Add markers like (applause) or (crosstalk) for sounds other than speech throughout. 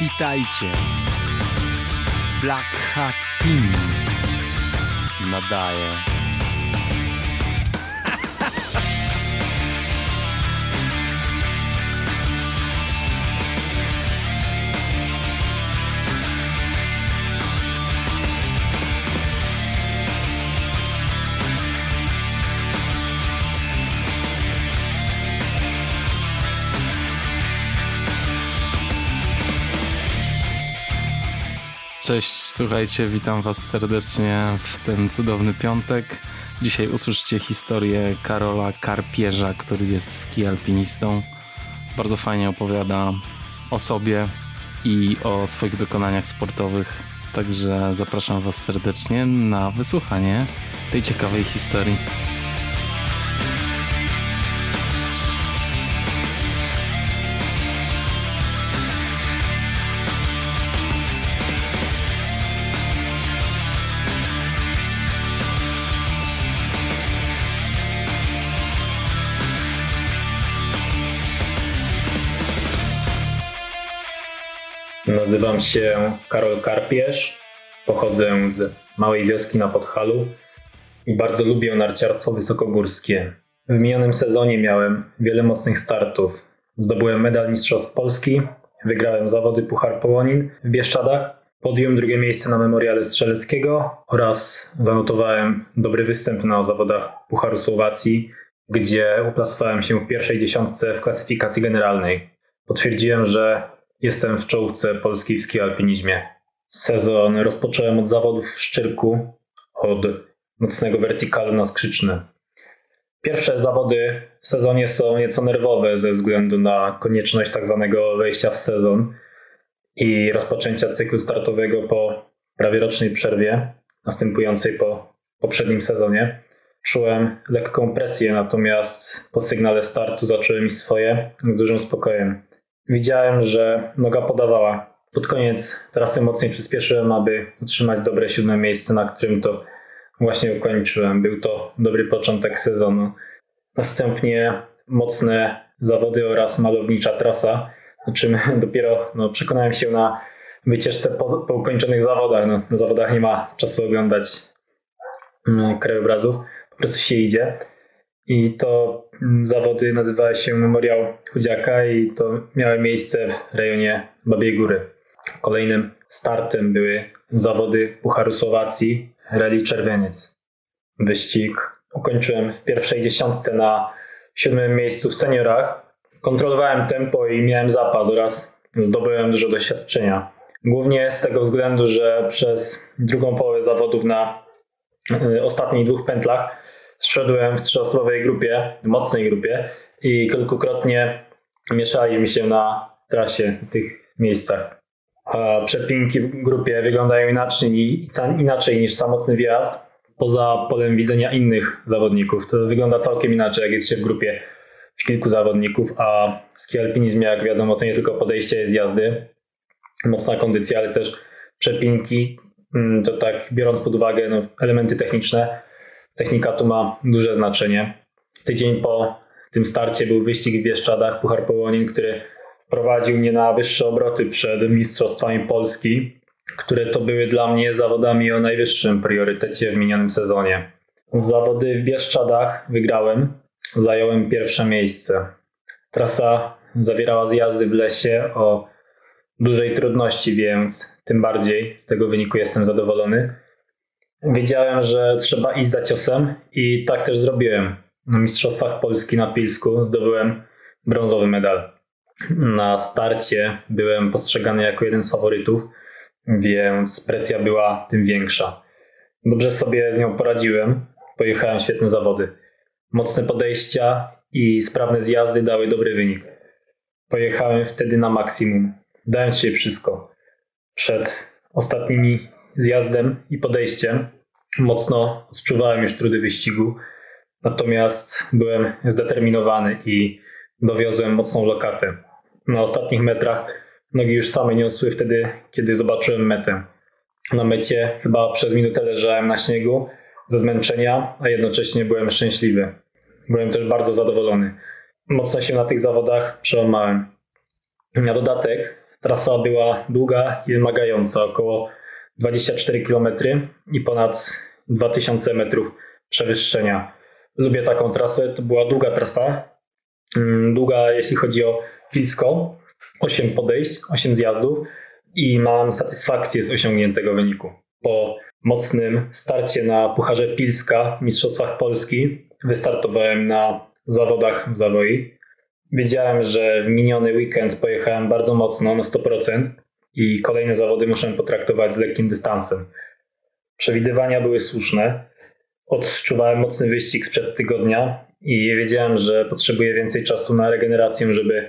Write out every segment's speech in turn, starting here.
Witajcie. Black Hat Team nadaje. Cześć, słuchajcie, witam Was serdecznie w ten cudowny piątek. Dzisiaj usłyszycie historię Karola Karpierza, który jest ski alpinistą. Bardzo fajnie opowiada o sobie i o swoich dokonaniach sportowych. Także zapraszam Was serdecznie na wysłuchanie tej ciekawej historii. Nazywam się Karol Karpierz, pochodzę z małej wioski na Podhalu i bardzo lubię narciarstwo wysokogórskie. W minionym sezonie miałem wiele mocnych startów. Zdobyłem medal Mistrzostw Polski, wygrałem zawody Puchar Połonin w Bieszczadach, podjąłem drugie miejsce na Memoriale Strzeleckiego oraz zanotowałem dobry występ na zawodach Pucharu Słowacji, gdzie uplasowałem się w pierwszej dziesiątce w klasyfikacji generalnej. Potwierdziłem, że Jestem w czołówce polskiej w ski-alpinizmie. Sezon rozpocząłem od zawodów w Szczyrku, od mocnego wertykalu na skrzyczny. Pierwsze zawody w sezonie są nieco nerwowe ze względu na konieczność tak zwanego wejścia w sezon i rozpoczęcia cyklu startowego po prawie rocznej przerwie, następującej po poprzednim sezonie. Czułem lekką presję, natomiast po sygnale startu zacząłem iść swoje z dużym spokojem. Widziałem, że noga podawała. Pod koniec trasy mocniej przyspieszyłem, aby utrzymać dobre siódme miejsce, na którym to właśnie ukończyłem. Był to dobry początek sezonu. Następnie mocne zawody oraz malownicza trasa, o czym (laughs) dopiero no, przekonałem się na wycieczce po, po ukończonych zawodach. No, na zawodach nie ma czasu oglądać no, krajobrazów, po prostu się idzie. I to mm, zawody nazywały się Memoriał Chudziaka i to miały miejsce w rejonie Babiej Góry. Kolejnym startem były zawody Pucharu Słowacji Rally Czerwieniec. Wyścig ukończyłem w pierwszej dziesiątce na siódmym miejscu w seniorach. Kontrolowałem tempo i miałem zapas oraz zdobyłem dużo doświadczenia. Głównie z tego względu, że przez drugą połowę zawodów na y, ostatnich dwóch pętlach Zszedłem w trzyosobowej grupie, mocnej grupie i kilkukrotnie mieszaliśmy się na trasie w tych miejscach. A przepinki w grupie wyglądają inaczej, inaczej niż samotny wjazd. Poza polem widzenia innych zawodników. To wygląda całkiem inaczej, jak jest się w grupie kilku zawodników, a w ski alpinizmie, jak wiadomo, to nie tylko podejście z jazdy, mocna kondycja, ale też przepinki. Mm, to tak, biorąc pod uwagę no, elementy techniczne, Technika tu ma duże znaczenie. Tydzień po tym starcie był wyścig w Bieszczadach, Puchar Połonin, który wprowadził mnie na wyższe obroty przed Mistrzostwami Polski, które to były dla mnie zawodami o najwyższym priorytecie w minionym sezonie. Zawody w Bieszczadach wygrałem, zająłem pierwsze miejsce. Trasa zawierała zjazdy w lesie o dużej trudności, więc tym bardziej z tego wyniku jestem zadowolony. Wiedziałem, że trzeba iść za ciosem i tak też zrobiłem. Na Mistrzostwach Polski na Pilsku zdobyłem brązowy medal. Na starcie byłem postrzegany jako jeden z faworytów, więc presja była tym większa. Dobrze sobie z nią poradziłem. Pojechałem świetne zawody. Mocne podejścia i sprawne zjazdy dały dobry wynik. Pojechałem wtedy na maksimum. Dałem się wszystko. Przed ostatnimi zjazdem i podejściem mocno odczuwałem już trudy wyścigu, natomiast byłem zdeterminowany i dowiozłem mocną lokatę. Na ostatnich metrach nogi już same niosły wtedy, kiedy zobaczyłem metę. Na mecie chyba przez minutę leżałem na śniegu ze zmęczenia, a jednocześnie byłem szczęśliwy. Byłem też bardzo zadowolony. Mocno się na tych zawodach przełamałem. Na dodatek Trasa była długa i wymagająca, około 24 km i ponad 2000 metrów przewyższenia. Lubię taką trasę, to była długa trasa, mm, długa jeśli chodzi o Wilsko, 8 podejść, 8 zjazdów i mam satysfakcję z osiągniętego wyniku. Po mocnym starcie na Pucharze Pilska w Mistrzostwach Polski wystartowałem na zawodach w Zawoi. Wiedziałem, że w miniony weekend pojechałem bardzo mocno, na 100% i kolejne zawody muszę potraktować z lekkim dystansem. Przewidywania były słuszne. Odczuwałem mocny wyścig sprzed tygodnia i wiedziałem, że potrzebuję więcej czasu na regenerację, żeby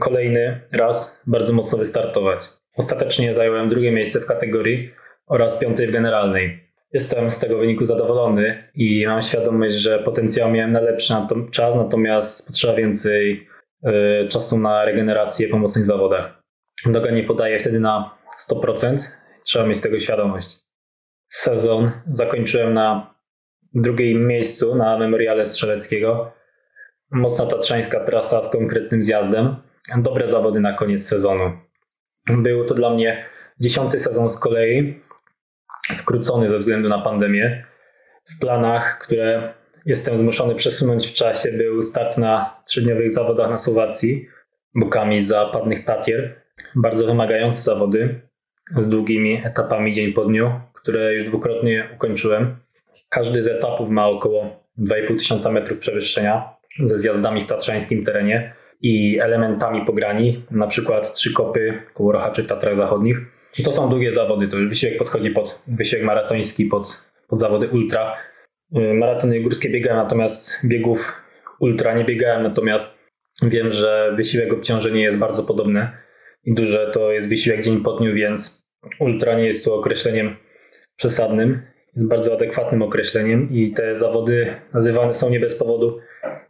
kolejny raz bardzo mocno wystartować. Ostatecznie zająłem drugie miejsce w kategorii oraz piątej w generalnej. Jestem z tego wyniku zadowolony i mam świadomość, że potencjał miałem na lepszy czas, natomiast potrzeba więcej y, czasu na regenerację po mocnych zawodach. Noga nie podaje wtedy na 100%, trzeba mieć tego świadomość. Sezon zakończyłem na drugim miejscu na Memoriale Strzeleckiego. Mocna tatrzańska trasa z konkretnym zjazdem. Dobre zawody na koniec sezonu. Był to dla mnie dziesiąty sezon z kolei, skrócony ze względu na pandemię. W planach, które jestem zmuszony przesunąć w czasie, był start na trzydniowych zawodach na Słowacji, bokami zapadnych Tatier. Bardzo wymagające zawody z długimi etapami dzień po dniu, które już dwukrotnie ukończyłem. Każdy z etapów ma około 2,5 tysiąca metrów przewyższenia ze zjazdami w tatrzańskim terenie i elementami pograni, na przykład trzy kopy koło Rochaczy w Tatrach Zachodnich. I to są długie zawody, to już wysiłek podchodzi pod wysiłek maratoński, pod, pod zawody ultra. Y, maratony górskie biegałem, natomiast biegów ultra nie biegałem, natomiast wiem, że wysiłek obciążenie jest bardzo podobny i duże to jest wysiłek dzień po dniu, więc ultra nie jest tu określeniem przesadnym, jest bardzo adekwatnym określeniem i te zawody nazywane są nie bez powodu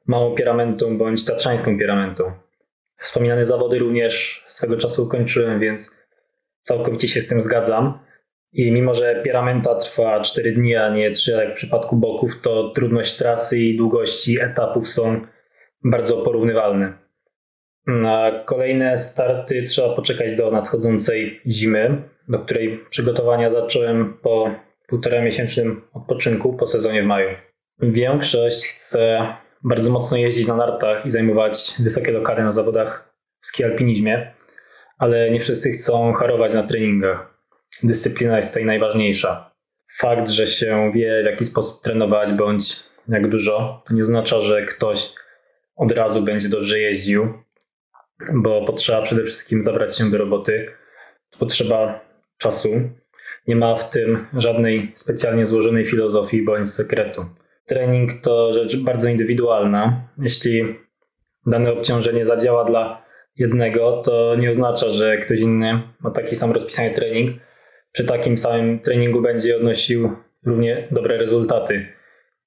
małą piramentą bądź tatrzańską piramentą. Wspominane zawody również swego czasu ukończyłem, więc całkowicie się z tym zgadzam. I mimo, że piramenta trwa 4 dni, a nie 3 jak w przypadku boków, to trudność trasy i długości etapów są bardzo porównywalne. Na kolejne starty trzeba poczekać do nadchodzącej zimy, do której przygotowania zacząłem po półtora miesięcznym odpoczynku po sezonie w maju. Większość chce bardzo mocno jeździć na nartach i zajmować wysokie lokady na zawodach w ski alpinizmie, ale nie wszyscy chcą harować na treningach. Dyscyplina jest tutaj najważniejsza. Fakt, że się wie w jaki sposób trenować bądź jak dużo, to nie oznacza, że ktoś od razu będzie dobrze jeździł, bo potrzeba przede wszystkim zabrać się do roboty. Potrzeba czasu. Nie ma w tym żadnej specjalnie złożonej filozofii bądź sekretu trening to rzecz bardzo indywidualna. Jeśli dane obciążenie zadziała dla jednego, to nie oznacza, że ktoś inny ma taki sam rozpisany trening. Przy takim samym treningu będzie odnosił równie dobre rezultaty.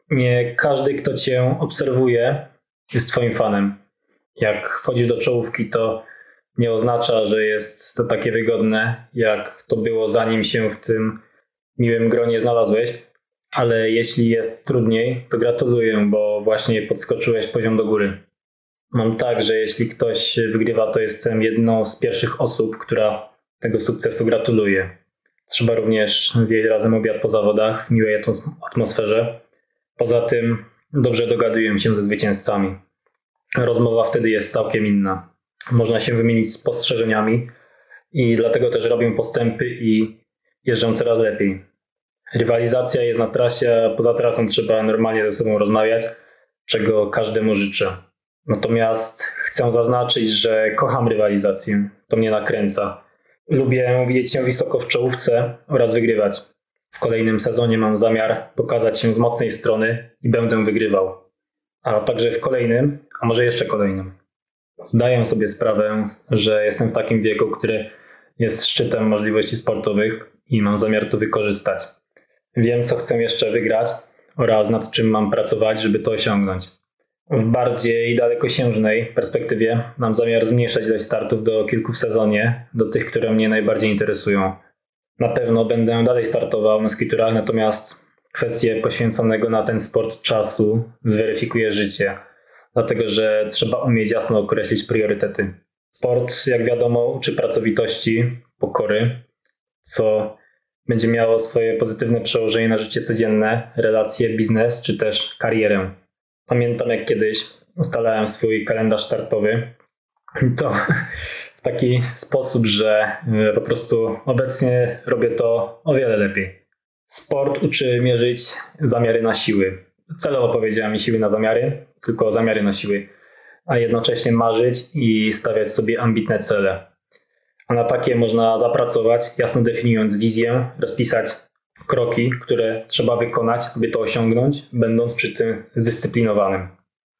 Nie każdy, kto cię obserwuje, jest twoim fanem. Jak wchodzisz do czołówki, to nie oznacza, że jest to takie wygodne, jak to było zanim się w tym miłym gronie znalazłeś ale jeśli jest trudniej, to gratuluję, bo właśnie podskoczyłeś poziom do góry. Mam tak, że jeśli ktoś wygrywa, to jestem jedną z pierwszych osób, która tego sukcesu gratuluje. Trzeba również zjeść razem obiad po zawodach w miłej atmosferze. Poza tym dobrze dogaduję się ze zwycięzcami. Rozmowa wtedy jest całkiem inna. Można się wymienić spostrzeżeniami i dlatego też robię postępy i jeżdżę coraz lepiej. Rywalizacja jest na trasie, a poza trasą trzeba normalnie ze sobą rozmawiać, czego każdemu życzę. Natomiast chcę zaznaczyć, że kocham rywalizację. To mnie nakręca. Lubię widzieć się wysoko w czołówce oraz wygrywać. W kolejnym sezonie mam zamiar pokazać się z mocnej strony i będę wygrywał. A także w kolejnym, a może jeszcze kolejnym. Zdaję sobie sprawę, że jestem w takim wieku, który jest szczytem możliwości sportowych i mam zamiar to wykorzystać. Wiem, co chcę jeszcze wygrać oraz nad czym mam pracować, żeby to osiągnąć. W bardziej dalekosiężnej perspektywie mam zamiar zmniejszać ilość startów do kilku w sezonie, do tych, które mnie najbardziej interesują. Na pewno będę dalej startował na skiturach, natomiast kwestię poświęconego na ten sport czasu zweryfikuje życie, dlatego że trzeba umieć jasno określić priorytety. Sport, jak wiadomo, uczy pracowitości, pokory, co będzie miało swoje pozytywne przełożenie na życie codzienne, relacje, biznes czy też karierę. Pamiętam jak kiedyś ustalałem swój kalendarz startowy, to (laughs) w taki sposób, że e, po prostu obecnie robię to o wiele lepiej. Sport uczy mierzyć zamiary na siły. Celowo powiedziałem mi siły na zamiary, tylko zamiary na siły, a jednocześnie marzyć i stawiać sobie ambitne cele. A na takie można zapracować, jasno definiując wizję, rozpisać kroki, które trzeba wykonać, aby to osiągnąć, będąc przy tym zdyscyplinowanym.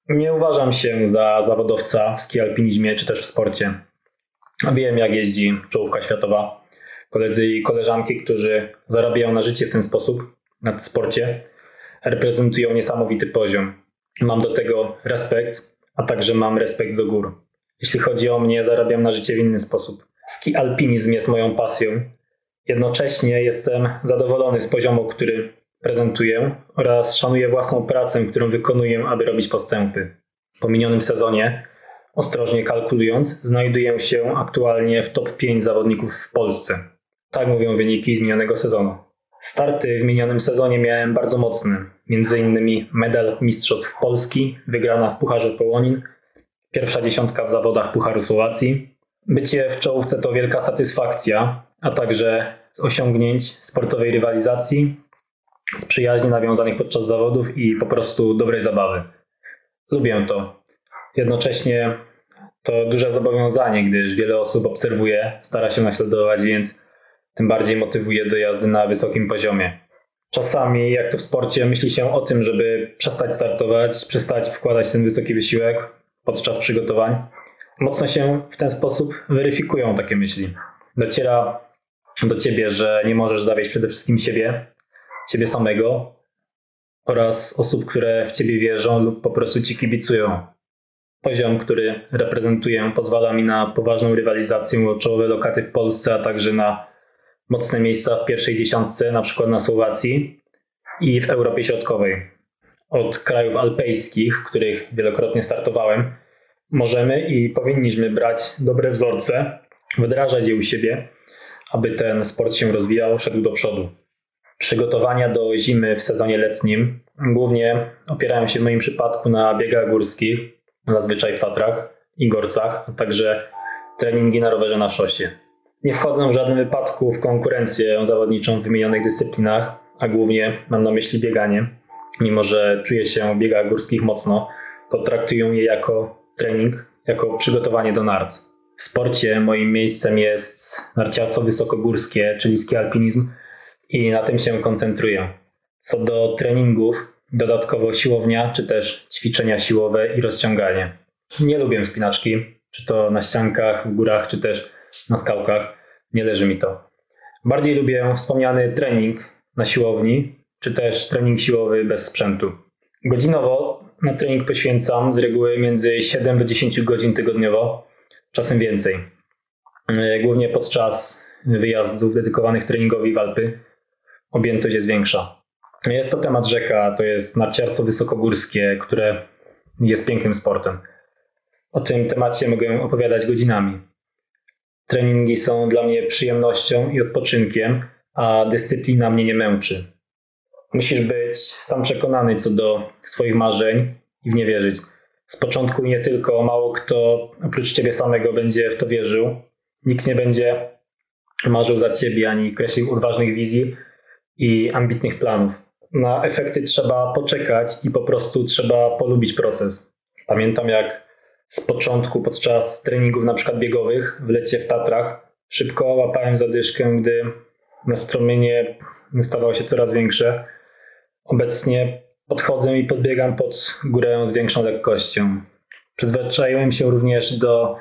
Nie uważam się za zawodowca w ski alpinizmie czy też w sporcie. Wiem, jak jeździ czołówka światowa. Koledzy i koleżanki, którzy zarabiają na życie w ten sposób, na sporcie, reprezentują niesamowity poziom. Mam do tego respekt, a także mam respekt do gór. Jeśli chodzi o mnie, zarabiam na życie w inny sposób. Ski alpinizm jest moją pasją. Jednocześnie jestem zadowolony z poziomu, który prezentuję oraz szanuję własną pracę, którą wykonuję, aby robić postępy. Po minionym sezonie, ostrożnie kalkulując, znajduję się aktualnie w top 5 zawodników w Polsce. Tak mówią wyniki z minionego sezonu. Starty w minionym sezonie miałem bardzo mocne, m.in. medal Mistrzostw Polski, wygrana w Pucharze Połonin, pierwsza dziesiątka w zawodach Pucharu Słowacji. Bycie w czołówce to wielka satysfakcja, a także z osiągnięć sportowej rywalizacji, z przyjaźni nawiązanych podczas zawodów i po prostu dobrej zabawy. Lubię to. Jednocześnie to duże zobowiązanie, gdyż wiele osób obserwuje, stara się naśladować, więc tym bardziej motywuje do jazdy na wysokim poziomie. Czasami, jak to w sporcie, myśli się o tym, żeby przestać startować, przestać wkładać ten wysoki wysiłek podczas przygotowań. Mocno się w ten sposób weryfikują takie myśli. Dociera do ciebie, że nie możesz zawieść przede wszystkim siebie, ciebie samego oraz osób, które w ciebie wierzą lub po prostu ci kibicują. Poziom, który reprezentuję, pozwala mi na poważną rywalizację o czołowe lokaty w Polsce, a także na mocne miejsca w pierwszej dziesiątce, na przykład na Słowacji i w Europie Środkowej. Od krajów alpejskich, w których wielokrotnie startowałem, możemy i powinniśmy brać dobre wzorce, wdrażać je u siebie, aby ten sport się rozwijał, szedł do przodu. Przygotowania do zimy w sezonie letnim głównie opierają się w moim przypadku na biegach górskich, zazwyczaj w Tatrach i Gorcach, a także treningi na rowerze na szosie. Nie wchodzę w żadnym wypadku w konkurencję zawodniczą w wymienionych dyscyplinach, a głównie mam na myśli bieganie. Mimo, że czuję się w biegach górskich mocno, to traktuję je jako trening, jako przygotowanie do nart. W sporcie moim miejscem jest narciarstwo wysokogórskie, czyli ski alpinizm i na tym się koncentruję. Co do treningów, dodatkowo siłownia, czy też ćwiczenia siłowe i rozciąganie. Nie lubię spinaczki, czy to na ściankach, w górach, czy też na skałkach. Nie leży mi to. Bardziej lubię wspomniany trening na siłowni, czy też trening siłowy bez sprzętu. Godzinowo na trening poświęcam z reguły między 7 do 10 godzin tygodniowo, czasem więcej. Głównie podczas wyjazdów dedykowanych treningowi w Alpy objętość jest większa. Jest to temat rzeka, to jest narciarstwo wysokogórskie, które jest pięknym sportem. O tym temacie mogę opowiadać godzinami. Treningi są dla mnie przyjemnością i odpoczynkiem, a dyscyplina mnie nie męczy. Musisz być sam przekonany co do swoich marzeń i w nie wierzyć. Z początku nie tylko mało kto oprócz ciebie samego będzie w to wierzył. Nikt nie będzie marzył za ciebie ani kreślił odważnych wizji i ambitnych planów. Na efekty trzeba poczekać i po prostu trzeba polubić proces. Pamiętam jak z początku podczas treningów na przykład biegowych w lecie w Tatrach szybko łapałem zadyszkę, gdy nastromienie stawało się coraz większe. Obecnie podchodzę i podbiegam pod górę z większą lekkością. Przyzwyczaiłem się również do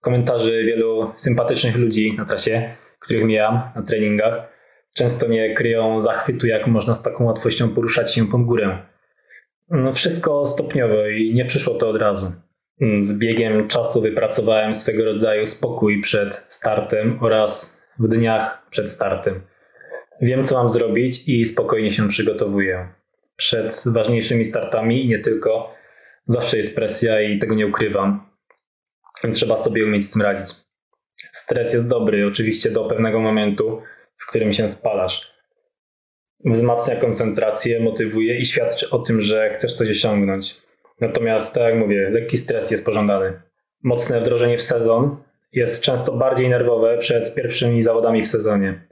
komentarzy wielu sympatycznych ludzi na trasie, których mijam na treningach. Często nie kryją zachwytu, jak można z taką łatwością poruszać się pod górę. No wszystko stopniowo i nie przyszło to od razu. Z biegiem czasu wypracowałem swego rodzaju spokój przed startem oraz w dniach przed startem. Wiem, co mam zrobić i spokojnie się przygotowuję. Przed ważniejszymi startami nie tylko, zawsze jest presja i tego nie ukrywam. Trzeba sobie umieć z tym radzić. Stres jest dobry, oczywiście do pewnego momentu, w którym się spalasz. Wzmacnia koncentrację, motywuje i świadczy o tym, że chcesz coś osiągnąć. Natomiast, tak jak mówię, lekki stres jest pożądany. Mocne wdrożenie w sezon jest często bardziej nerwowe przed pierwszymi zawodami w sezonie.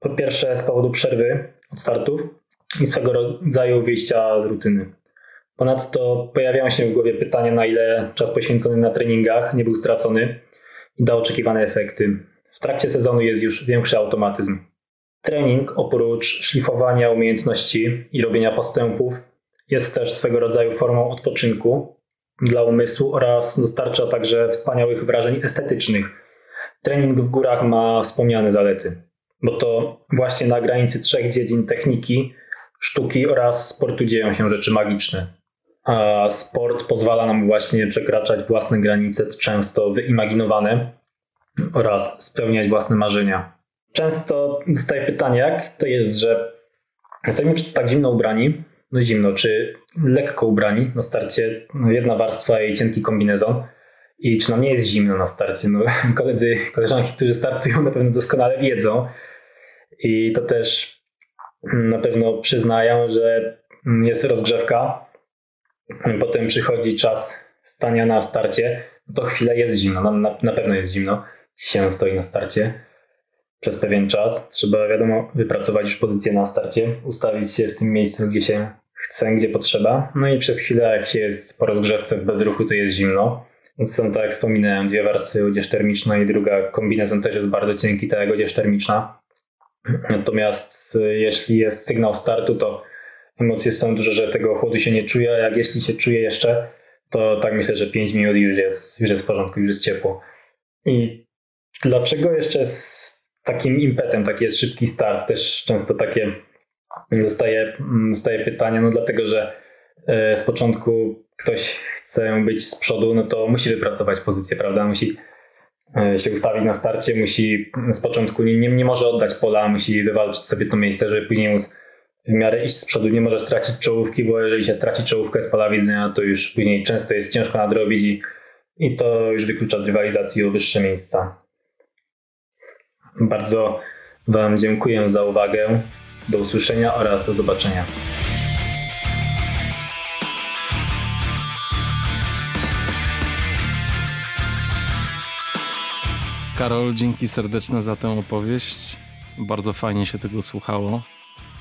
Po pierwsze, z powodu przerwy od startów i swego rodzaju wyjścia z rutyny. Ponadto pojawiają się w głowie pytania, na ile czas poświęcony na treningach nie był stracony i dał oczekiwane efekty. W trakcie sezonu jest już większy automatyzm. Trening oprócz szlifowania umiejętności i robienia postępów jest też swego rodzaju formą odpoczynku dla umysłu oraz dostarcza także wspaniałych wrażeń estetycznych. Trening w górach ma wspomniane zalety, bo to właśnie na granicy trzech dziedzin techniki, sztuki oraz sportu dzieją się rzeczy magiczne. A sport pozwala nam właśnie przekraczać własne granice, często wyimaginowane, oraz spełniać własne marzenia. Często dostaję pytanie, jak to jest, że jesteśmy przez tak zimno ubrani, no zimno, czy lekko ubrani na starcie, no jedna warstwa i cienki kombinezon. I czy nam nie jest zimno na starcie? No, (laughs) koledzy, koleżanki, którzy startują, na pewno doskonale wiedzą. I to też na pewno przyznają, że jest rozgrzewka. Potem przychodzi czas stania na starcie. To chwilę jest zimno, no, na, na pewno jest zimno. Się stoi na starcie przez pewien czas. Trzeba, wiadomo, wypracować już pozycję na starcie, ustawić się w tym miejscu, gdzie się chce, gdzie potrzeba. No i przez chwilę, jak się jest po rozgrzewce w bezruchu, to jest zimno. Są, tak jak wspominałem, dwie warstwy, odzież termiczna i druga kombinezon też jest bardzo cienki, tak jak odzież termiczna. Natomiast y, jeśli jest sygnał startu, to emocje są duże, że tego chłodu się nie czuje, a jak jeśli się czuje jeszcze, to tak myślę, że 5 minut już jest, już jest w porządku, już jest ciepło. I dlaczego jeszcze z takim impetem, taki jest szybki start, też często takie dostaję, dostaję pytania, no dlatego, że e, z początku ktoś chce być z przodu, no to musi wypracować pozycję, prawda? Musi e, się ustawić na starcie, musi z początku nie, nie, nie może oddać pola, musi wywalczyć sobie to miejsce, żeby później móc w miarę iść z przodu, nie może stracić czołówki, bo jeżeli się straci czołówkę z pola widzenia, to już później często jest ciężko nadrobić i, i to już wyklucza z rywalizacji o wyższe miejsca. Bardzo Wam dziękuję za uwagę. Do usłyszenia oraz do zobaczenia. Karol, dzięki serdeczne za tę opowieść. Bardzo fajnie się tego słuchało.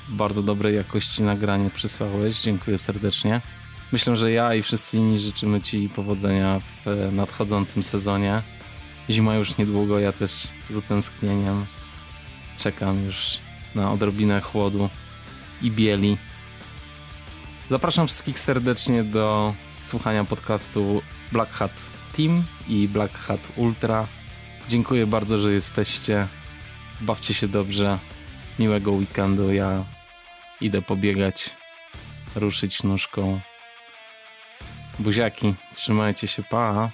Bardzo dobrej jakości nagranie przysłałeś. Dziękuję serdecznie. Myślę, że ja i wszyscy inni życzymy Ci powodzenia w nadchodzącym sezonie. Zima już niedługo, ja też z utęsknieniem czekam już na odrobinę chłodu i bieli. Zapraszam wszystkich serdecznie do słuchania podcastu Black Hat Team i Black Hat Ultra. Dziękuję bardzo, że jesteście. Bawcie się dobrze. Miłego weekendu. Ja idę pobiegać, ruszyć nóżką. Buziaki, trzymajcie się, pa.